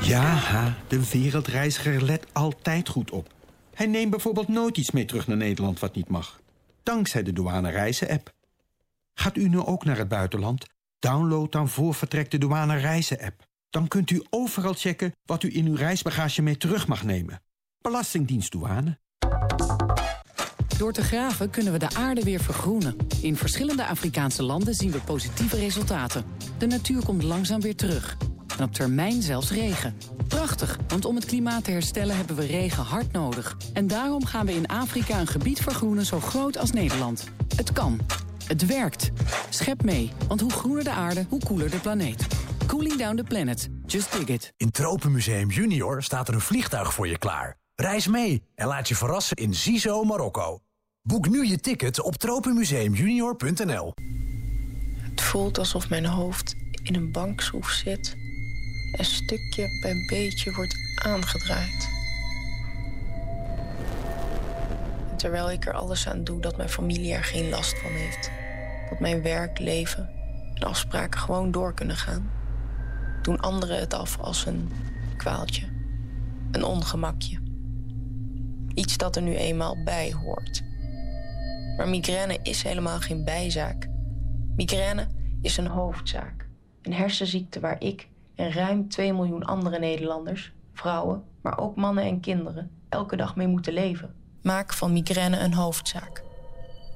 Ja, ha, de wereldreiziger let altijd goed op. Hij neemt bijvoorbeeld nooit iets mee terug naar Nederland wat niet mag. Dankzij de douane reizen-app. Gaat u nu ook naar het buitenland? Download dan voor vertrek de douane reizen-app. Dan kunt u overal checken wat u in uw reisbagage mee terug mag nemen. Belastingdienst douane. Door te graven kunnen we de aarde weer vergroenen. In verschillende Afrikaanse landen zien we positieve resultaten. De natuur komt langzaam weer terug. En op termijn zelfs regen. Prachtig, want om het klimaat te herstellen hebben we regen hard nodig. En daarom gaan we in Afrika een gebied vergroenen zo groot als Nederland. Het kan. Het werkt. Schep mee, want hoe groener de aarde, hoe koeler de planeet. Cooling down the planet. Just dig it. In Tropenmuseum Junior staat er een vliegtuig voor je klaar. Reis mee en laat je verrassen in Zizo, Marokko. Boek nu je ticket op tropenmuseumjunior.nl. Het voelt alsof mijn hoofd in een bankschroef zit... en stukje bij beetje wordt aangedraaid. Terwijl ik er alles aan doe dat mijn familie er geen last van heeft... dat mijn werk, leven en afspraken gewoon door kunnen gaan... doen anderen het af als een kwaaltje, een ongemakje. Iets dat er nu eenmaal bij hoort... Maar migraine is helemaal geen bijzaak. Migraine is een hoofdzaak. Een hersenziekte waar ik en ruim 2 miljoen andere Nederlanders, vrouwen, maar ook mannen en kinderen, elke dag mee moeten leven. Maak van migraine een hoofdzaak.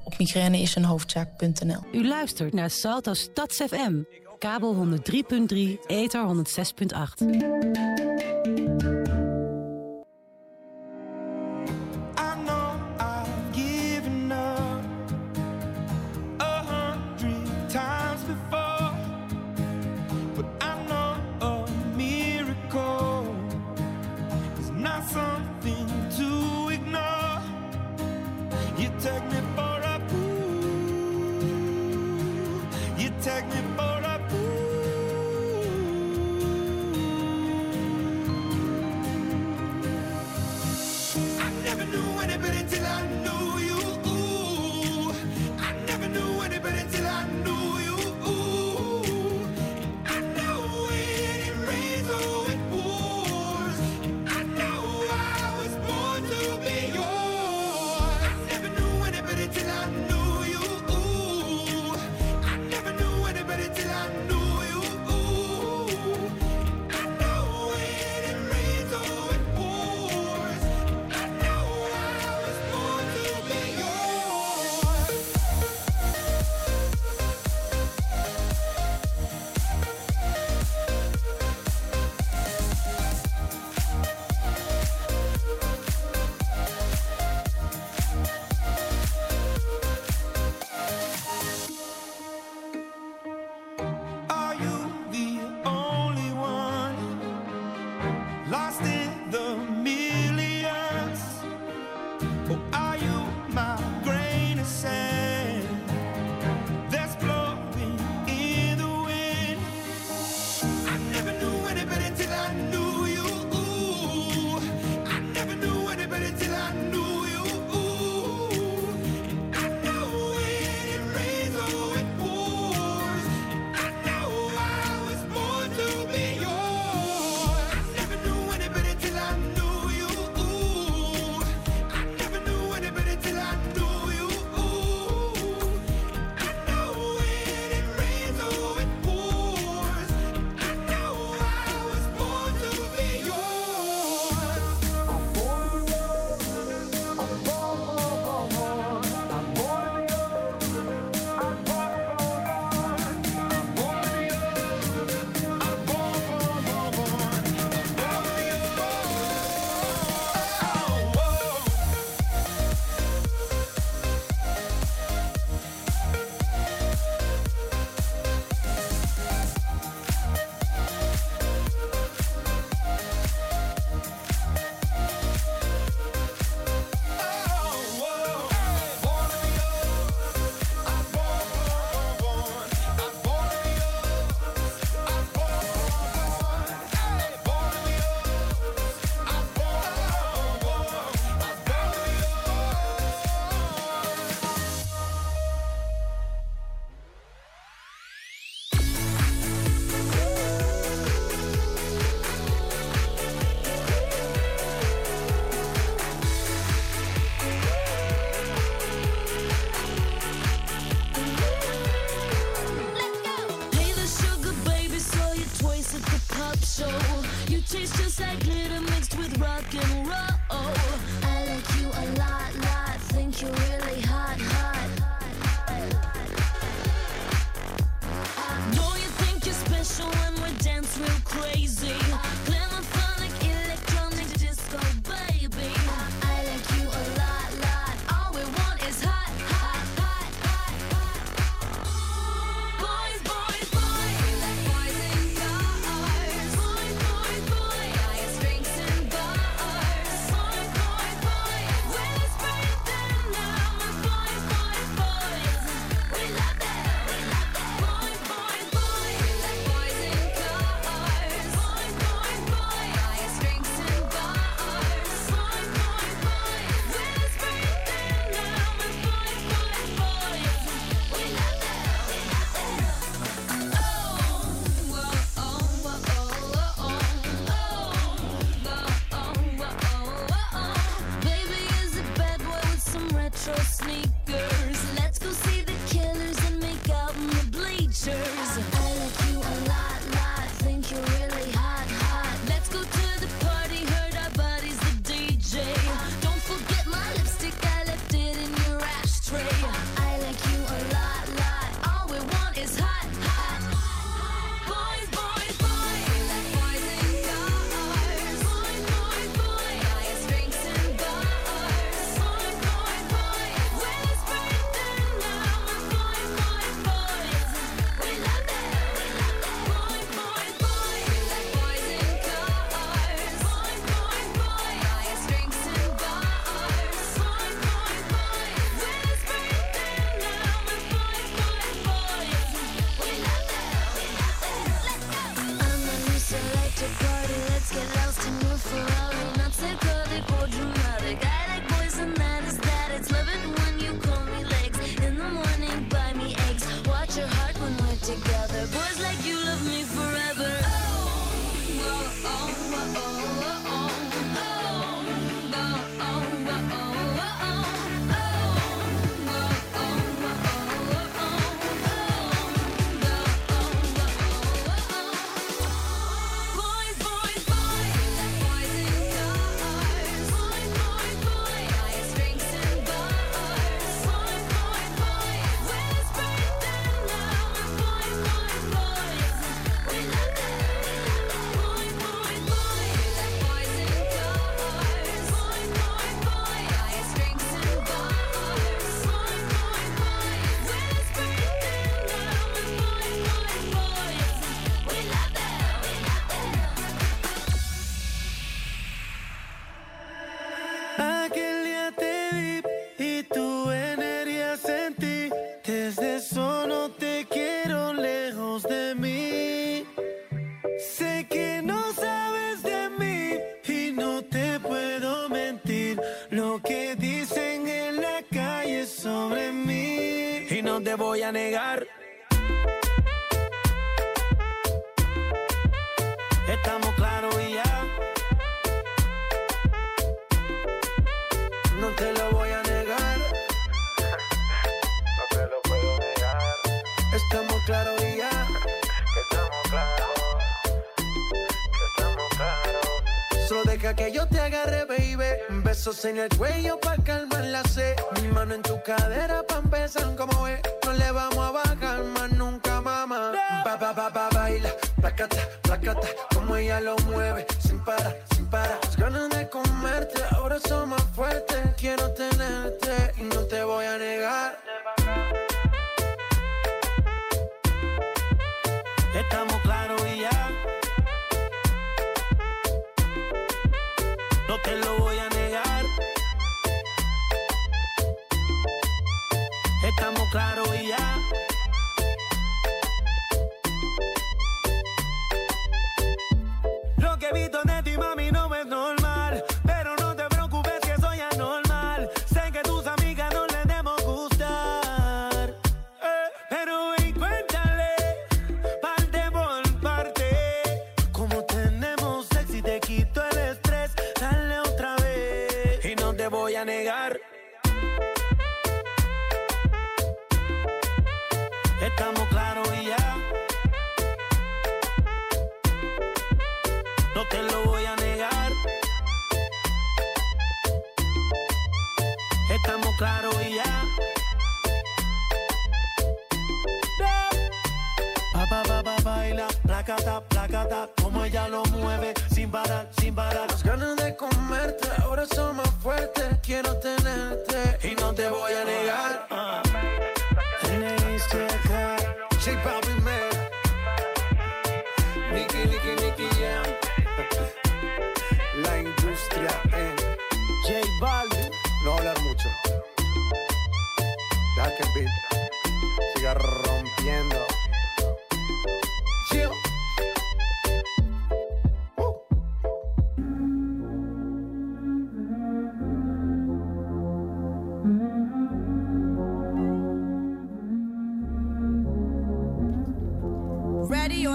Op migraineisenhoofdzaak.nl. U luistert naar Salto Stads FM. Kabel 103.3, ether 106.8. together. Push En el cuello pa' calmar la sed. Mi mano en tu cadera pa' empezar como es. No le vamos a bajar más nunca, mamá. Ba, ba, ba, ba, baila, placata, placata. Como ella lo mueve, sin parar, sin parar. Las ganas de comerte, ahora son más fuertes. Quiero tenerte y no te voy a negar. ahora somos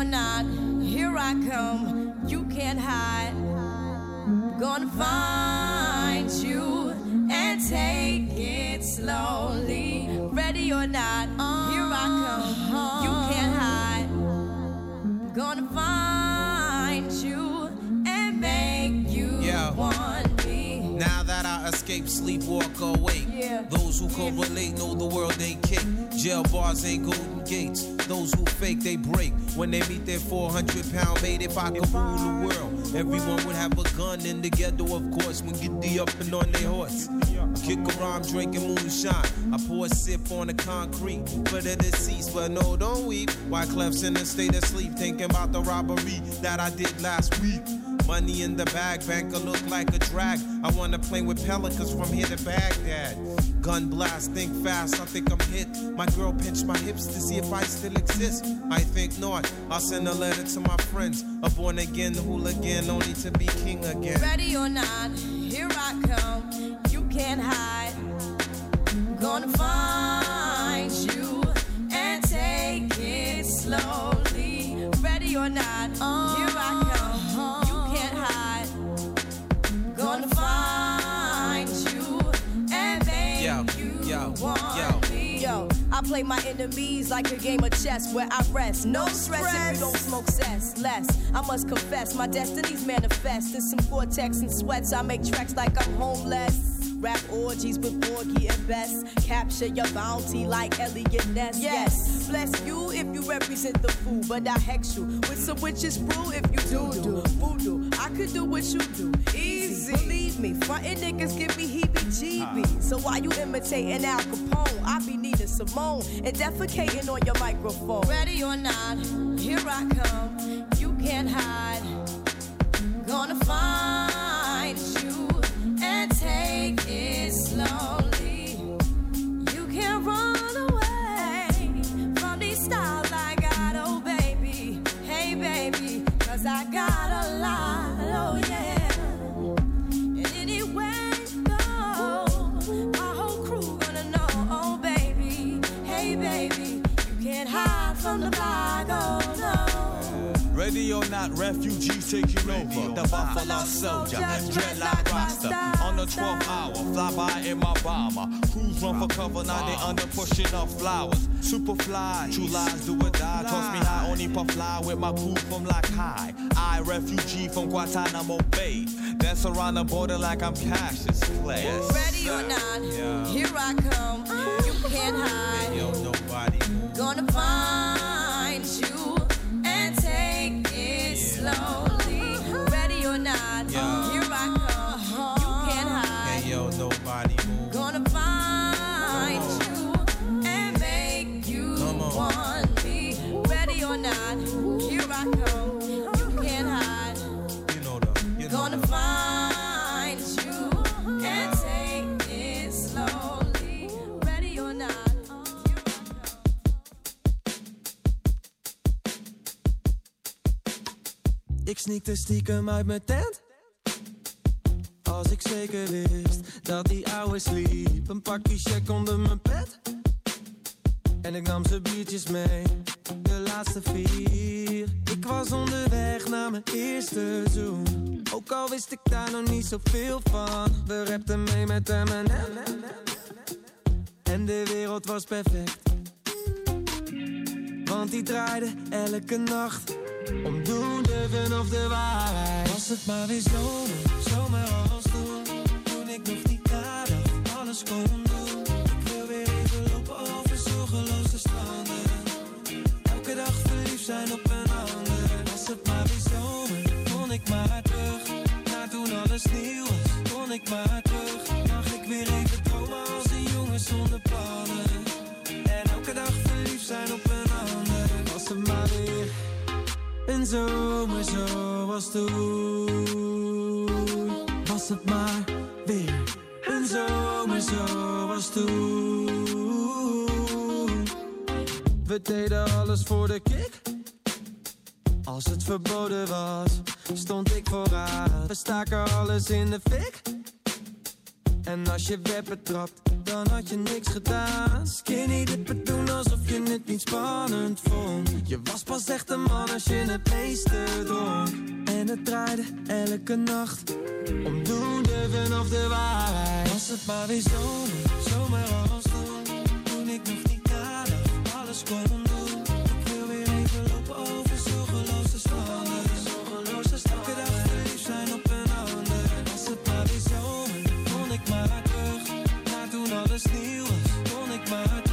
not, here I come. You can't hide. Gonna find you and take it slowly. Ready or not, here I come. Escape, sleep, walk awake. Yeah. Those who correlate know the world ain't cake. Jail bars ain't golden gates. Those who fake, they break. When they meet their 400 pound mate, if I could rule the world, everyone would have a gun in the ghetto, of course, when get the up and on their horse. Kick around drinking moonshine. I pour a sip on the concrete for the deceased, but no, don't weep. Why Clef's in a state of sleep, thinking about the robbery that I did last week. Money in the bag, banker look like a drag. I wanna play with pelicans from here to Baghdad. Gun blast, think fast, I think I'm hit. My girl pinched my hips to see if I still exist. I think not. I'll send a letter to my friends. A born again hooligan, only to be king again. Ready or not, here I come. You can't hide. Gonna find you and take it slowly. Ready or not, I play my enemies like a game of chess where I rest. No stress if you don't smoke cess. Less, I must confess, my destinies manifest. In some vortex and sweats, I make tracks like I'm homeless. Rap orgies with Borgie and Best. Capture your bounty like Elliot Ness. Yes, bless you if you represent the fool, but I hex you with some witches brew if you do do voodoo. I could do what you do, easy. Believe me, frontin' niggas give me heebie-jeebies. So why you imitating Al Capone, I be Simone and defecating on your microphone. Ready or not, here I come. You can't hide. Or not, refugees taking over. The Buffalo Soldier, dreadlock roster. On the 12th hour, fly by in my bomber. Crews run for cover, now they under pushing up flowers. Super fly, true lies do or die. Toss me high, only puff fly with my crew from like high. I, refugee from Guantanamo Bay. Dance around the border like I'm Cassius Clay. Ready or not, here I come. You can't hide. Ik sneakte stiekem uit mijn tent. Als ik zeker wist dat die ouwe sliep. Een pakje check onder mijn pet. En ik nam zijn biertjes mee. De laatste vier. Ik was onderweg naar mijn eerste zoen. Ook al wist ik daar nog niet zoveel van. We rapten mee met M&M. En de wereld was perfect. Want die draaide elke nacht om of de waarheid. Was het maar weer zomer, zomaar als toen. Toen ik nog niet nadacht, alles kon doen. Ik wil weer even lopen over zorgeloze stranden. Elke dag verliefd zijn op een ander. Was het maar weer zomer, kon ik maar terug. Naar toen alles nieuw was, kon ik maar terug. Mag ik weer even dromen als een jongen zonder plannen. En elke dag verliefd zijn op een ander. Was het maar weer... Een zomer zoals toen Was het maar weer. Een zomer zoals toen. We deden alles voor de kick. Als het verboden was Stond ik vooraan We staken alles in de fik. En als je werd betrapt, dan had je niks gedaan. Skinny dippen doen alsof je het niet spannend vond. Je was pas echt een man als je het meeste dronk. En het draaide elke nacht. Om doen durven of de waarheid. Was het maar weer zomer, zomer als toen. Toen ik nog niet kader, alles kon alles nieuw was, kon ik maar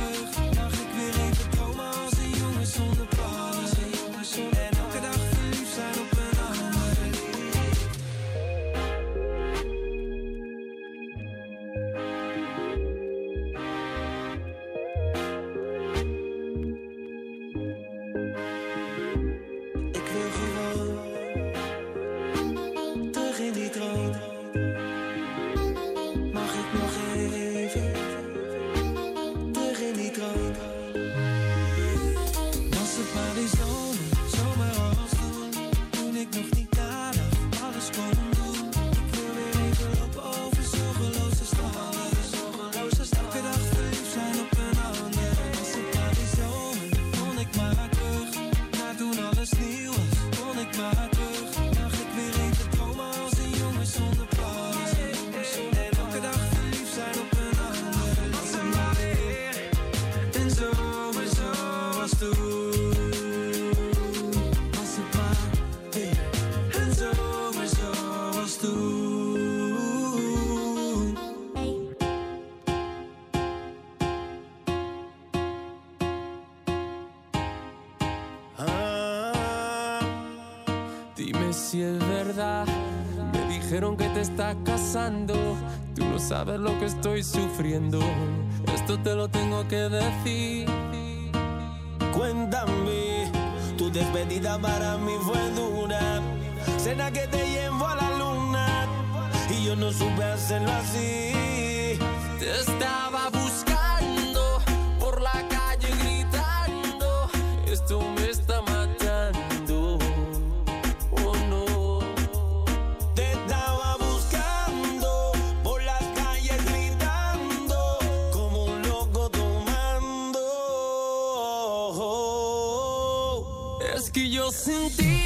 Tú no sabes lo que estoy sufriendo. Esto te lo tengo que decir. Cuéntame, tu despedida para mí fue dura. Cena que te que yo sentí.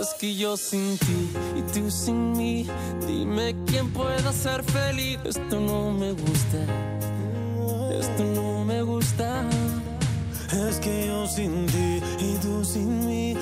es que yo sin ti y tú sin mí, dime quién pueda ser feliz. Esto no me gusta, esto no me gusta. Es que yo sin ti y tú sin mí.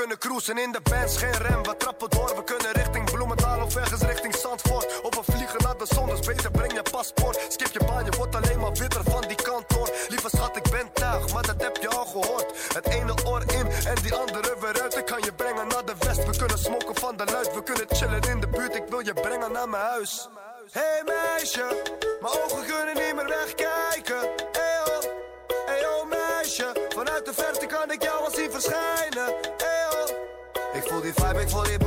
kunnen cruisen in de bands, geen rem. We trappen door, we kunnen richting Bloemendaal of ergens richting Zandvoort. Of we vliegen naar de zon, dus beter breng je paspoort. Skip je baan, je wordt alleen maar witter van die kantoor. Lieve schat, ik ben tuig, maar dat heb je al gehoord. Het ene oor in en die andere weer uit. Ik kan je brengen naar de west, we kunnen smoken van de luid. We kunnen chillen in de buurt, ik wil je brengen naar mijn huis. Hey meisje, mijn ogen kunnen niet meer wegkijken. Hey oh, hey oh meisje, vanuit de verte kan ik jou al zien verschijnen. Doe die vibe, ik voel die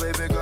baby girl.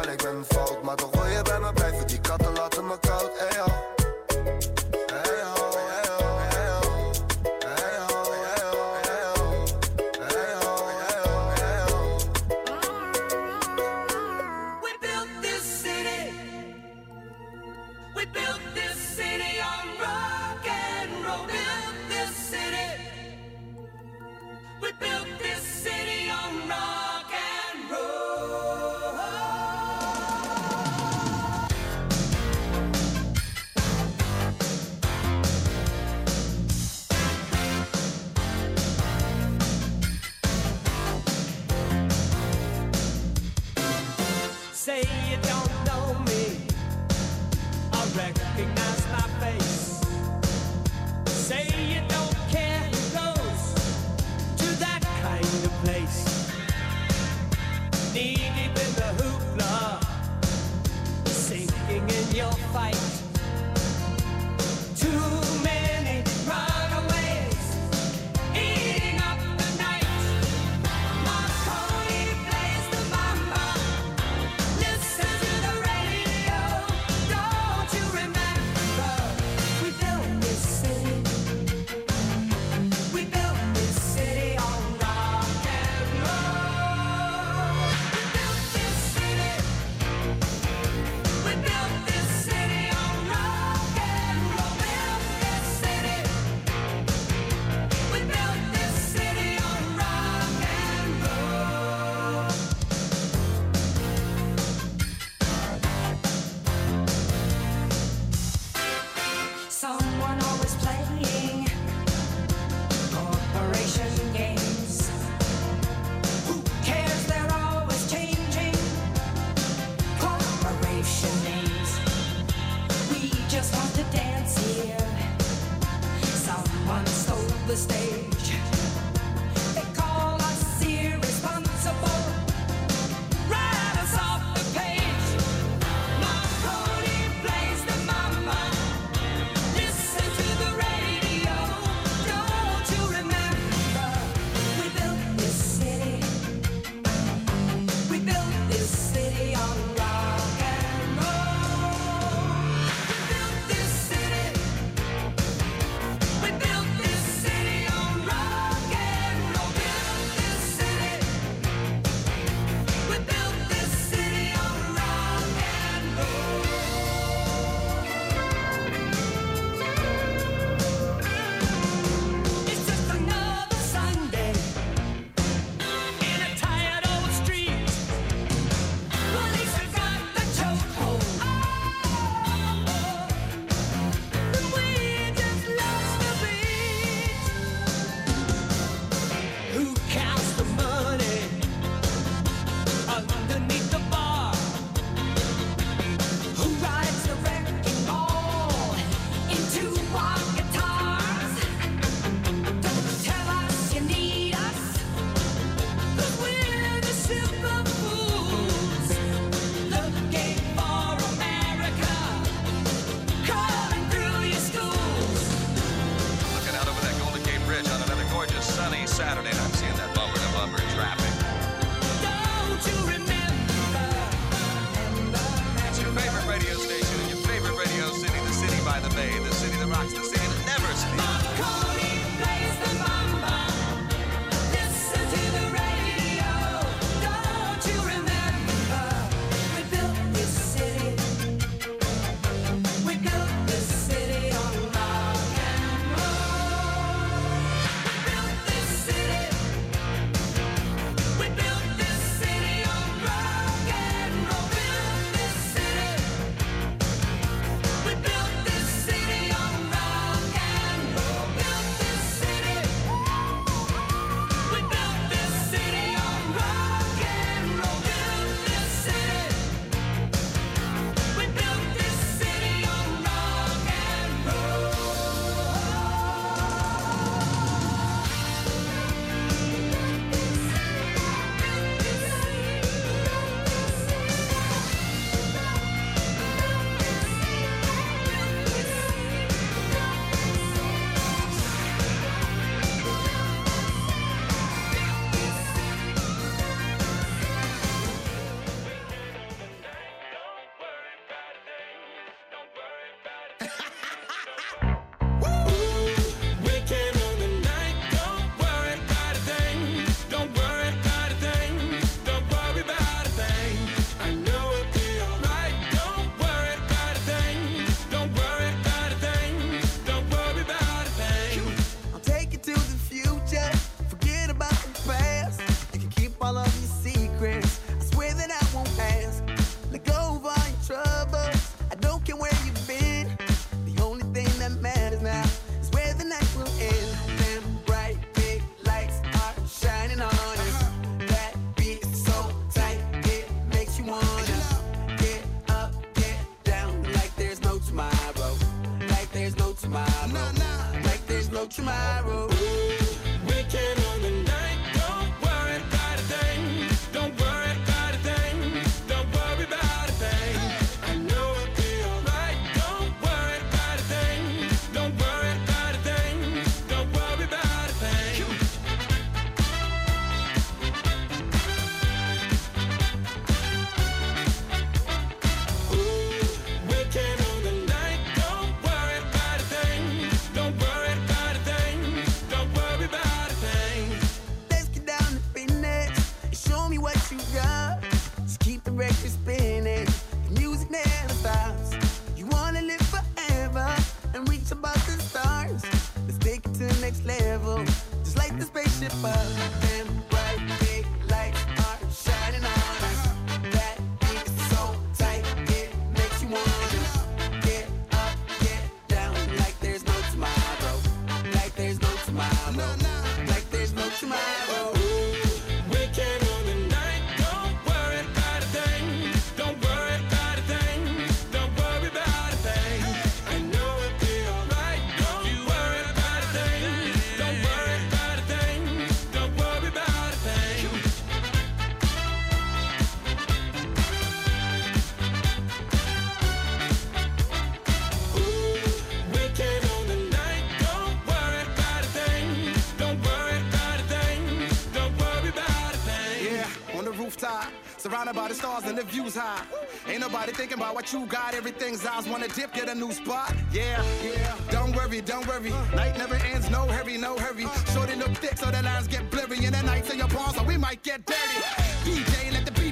the stars and the views high. Ain't nobody thinking about what you got. Everything's eyes wanna dip, get a new spot. Yeah, yeah. Don't worry, don't worry. Night never ends, no hurry, no hurry. Shorty look thick so the lines get blurry. And the nights in your palms, so we might get dirty. DJ, let the beat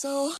so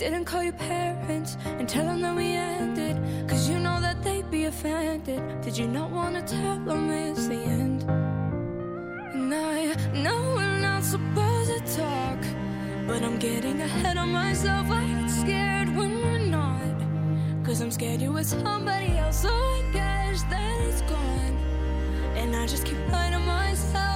Didn't call your parents and tell them that we ended. Cause you know that they'd be offended. Did you not wanna tell them it's the end? And I know we're not supposed to talk. But I'm getting ahead of myself. I get scared when we're not. Cause I'm scared you're with somebody else. So I guess that it's gone. And I just keep lying to myself.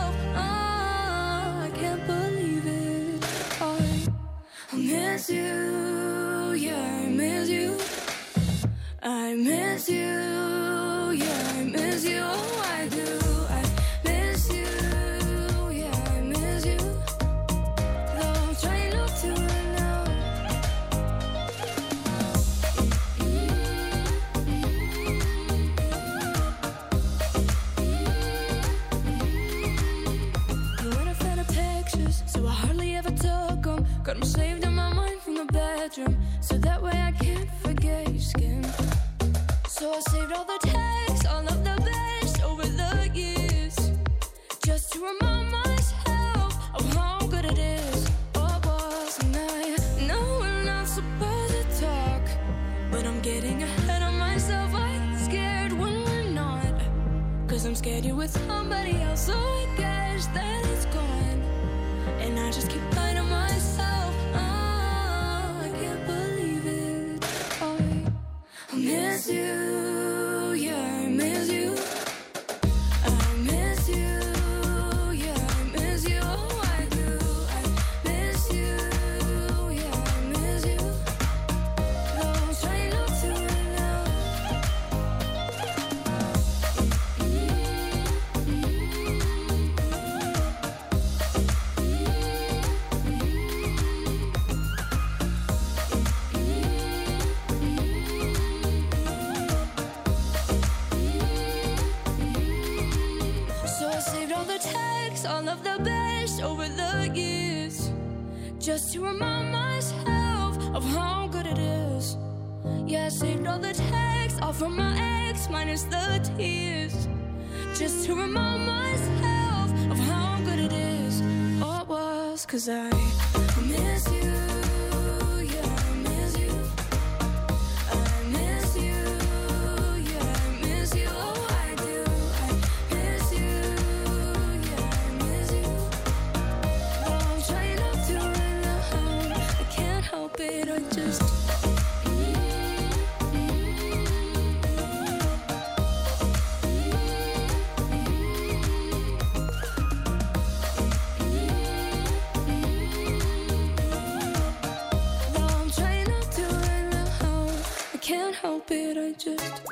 can't help it, I just.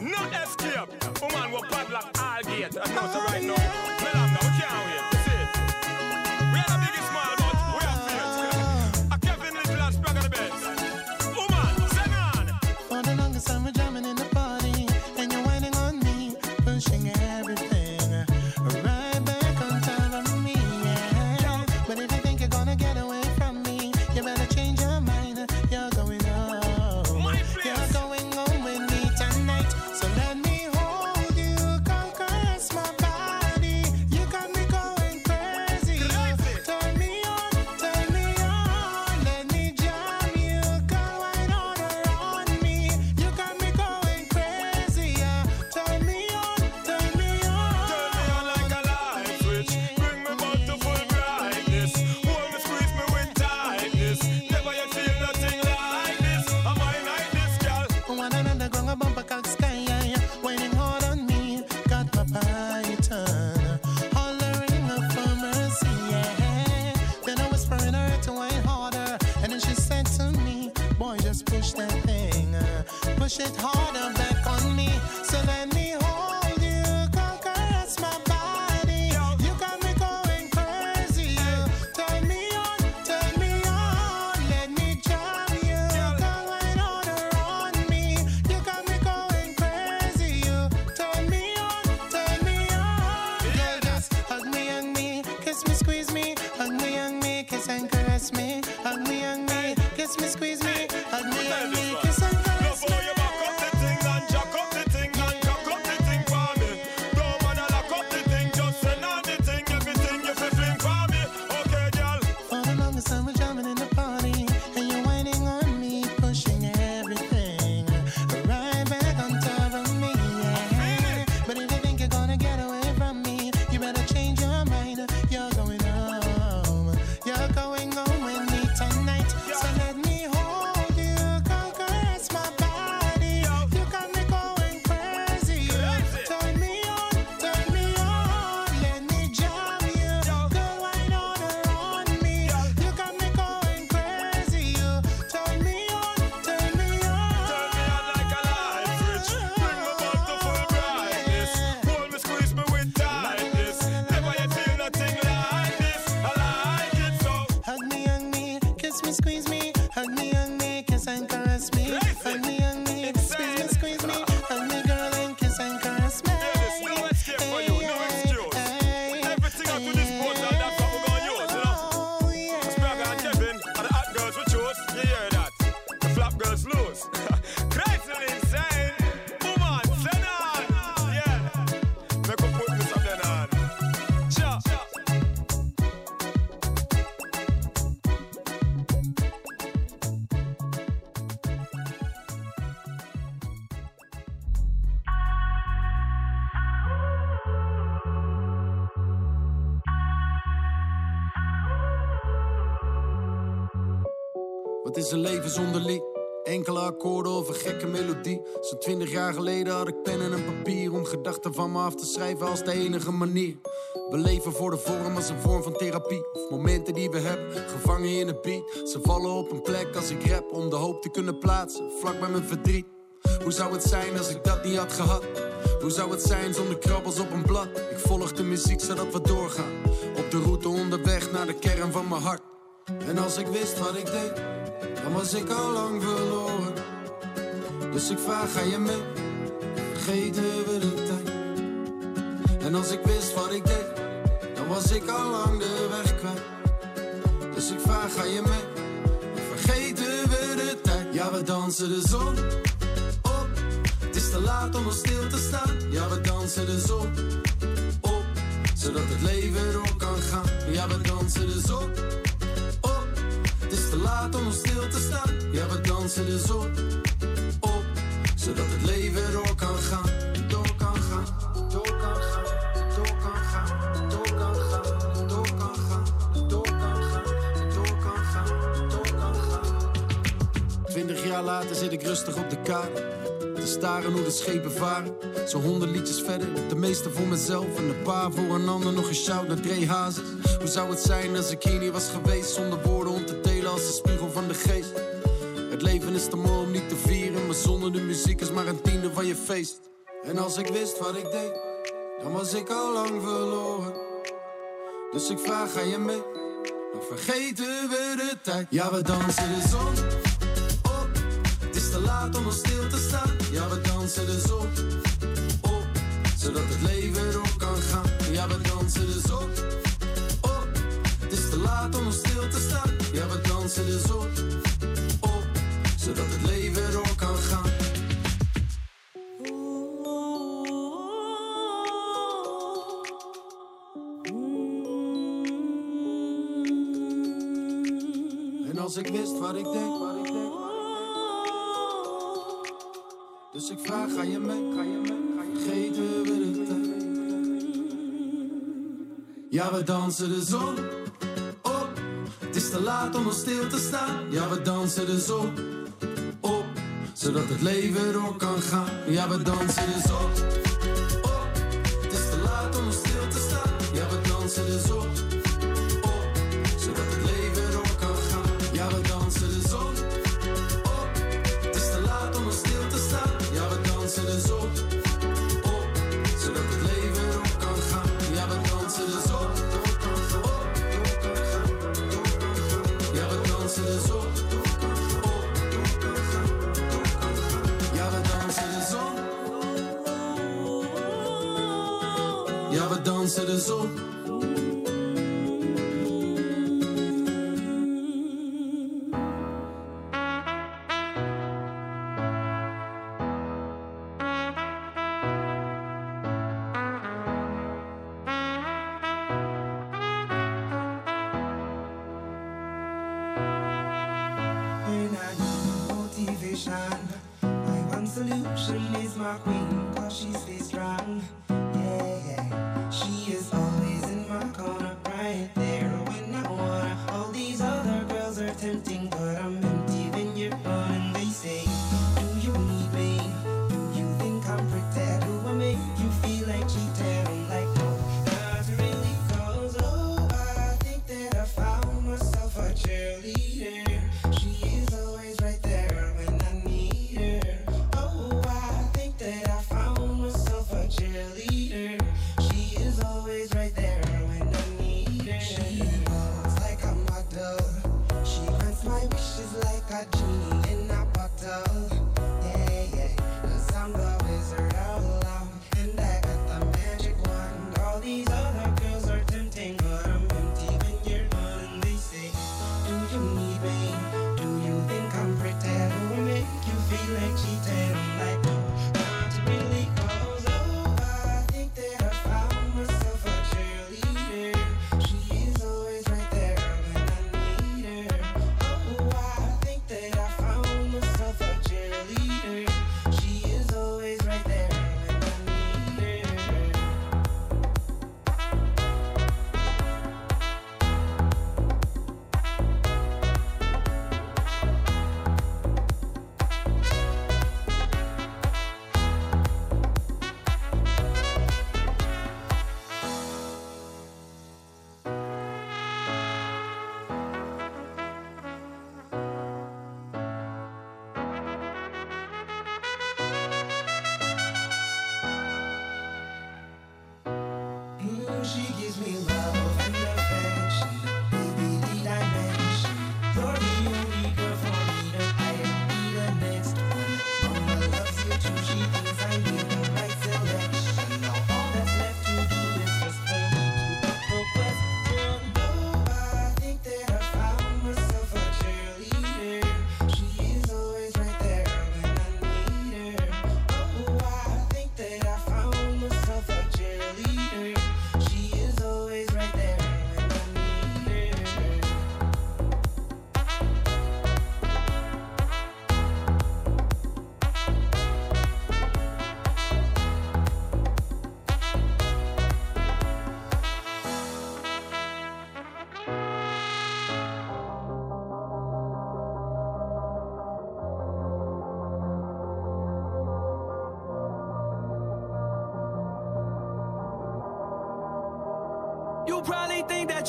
No escape. Woman, we're padlock all gate. That's right now. Melanda, we can't wait. zijn leven zonder lied. Enkele akkoorden of een gekke melodie. Zo'n twintig jaar geleden had ik pen en een papier om gedachten van me af te schrijven als de enige manier. We leven voor de vorm als een vorm van therapie. Momenten die we hebben, gevangen in een beat. Ze vallen op een plek als ik rap om de hoop te kunnen plaatsen, vlak bij mijn verdriet. Hoe zou het zijn als ik dat niet had gehad? Hoe zou het zijn zonder krabbels op een blad? Ik volg de muziek zodat we doorgaan. Op de route onderweg naar de kern van mijn hart. En als ik wist wat ik deed dan was ik al lang verloren. Dus ik vraag, ga je mee? Vergeten we de tijd. En als ik wist wat ik deed, dan was ik al lang de weg kwijt. Dus ik vraag, ga je mee? Vergeten we de tijd. Ja, we dansen de zon op. Het is te laat om al stil te staan. Ja, we dansen de zon op. Zodat het leven door kan gaan. Ja, we dansen de zon te laat om stil te staan. Ja, we dansen de dus zon op, op, zodat het leven door kan gaan. Door kan gaan, door kan gaan, door kan gaan, door kan gaan, door kan gaan, door kan gaan, door kan gaan, door kan gaan. Twintig jaar later zit ik rustig op de kaart. Te staren hoe de schepen varen. Zo'n honderd liedjes verder, de meeste voor mezelf en een paar voor een ander. Nog een shout naar Dre Hazes. Hoe zou het zijn als ik hier niet was geweest zonder woorden om als de spiegel van de geest. Het leven is te mooi om niet te vieren. Maar zonder de muziek is maar een tiende van je feest. En als ik wist wat ik deed, dan was ik al lang verloren. Dus ik vraag, ga je mee? Dan vergeten we de tijd. Ja, we dansen de zon op. Het is te laat om nog stil te staan. Ja, we dansen de zon op. Zodat het leven door kan gaan. Ja, we dansen de zon laat om stil te staan. Ja, we dansen de zon op. Zodat het leven door kan gaan. En als ik wist wat ik denk, wat ik denk. Dus ik vraag, ga je mee? Ga je mee? Ga je vergeten we de tijd? Ja, we dansen de zon op. Het is te laat om stil te staan. Ja, we dansen de zon op. Zodat het leven door kan gaan. Ja, we dansen de zon op. Het is te laat om stil te staan. Ja, we dansen zon op.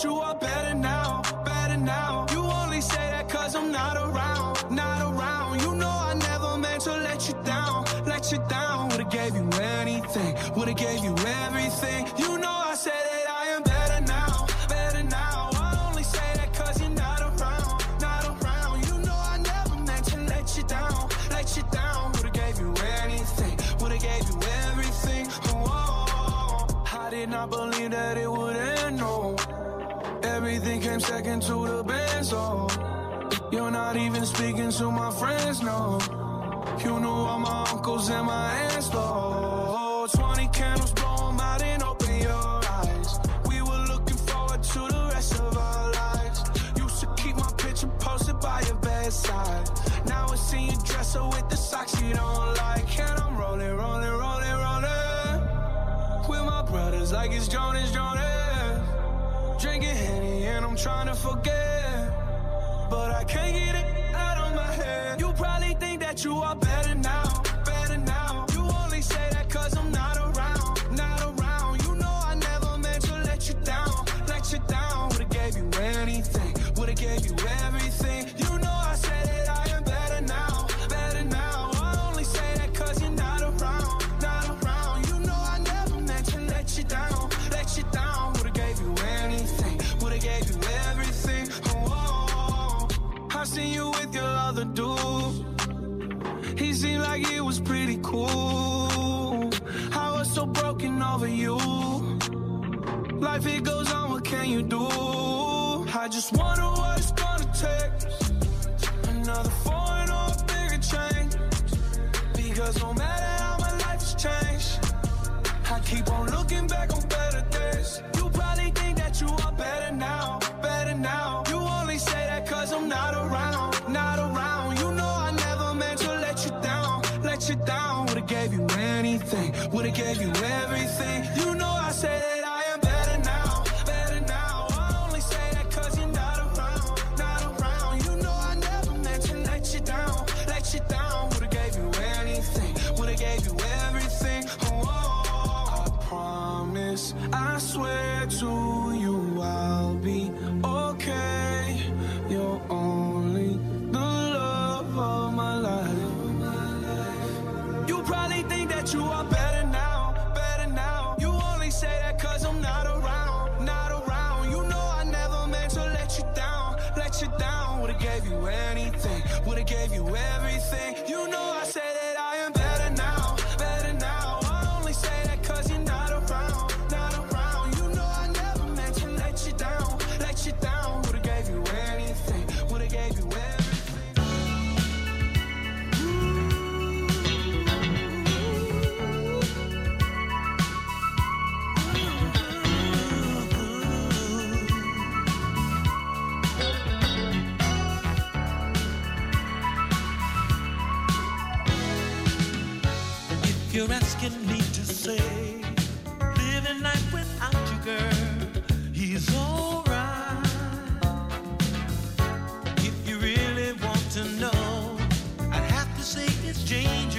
you. came second to the band, Oh, you're not even speaking to my friends, no. You knew all my uncles and my aunts, though. 20 candles blow out and open your eyes. We were looking forward to the rest of our lives. Used to keep my picture posted by your bedside. Now I see you dresser with the socks you don't like. And I'm rolling, rolling, rolling, rolling. With my brothers, like it's Jonas, Jonas drinking Henny and I'm trying to forget. But I can't get it out of my head. You probably think that you are better now. life, it goes on, what can you do? I just wanna to say, living life without you, girl, he's alright. If you really want to know, I'd have to say it's Jane.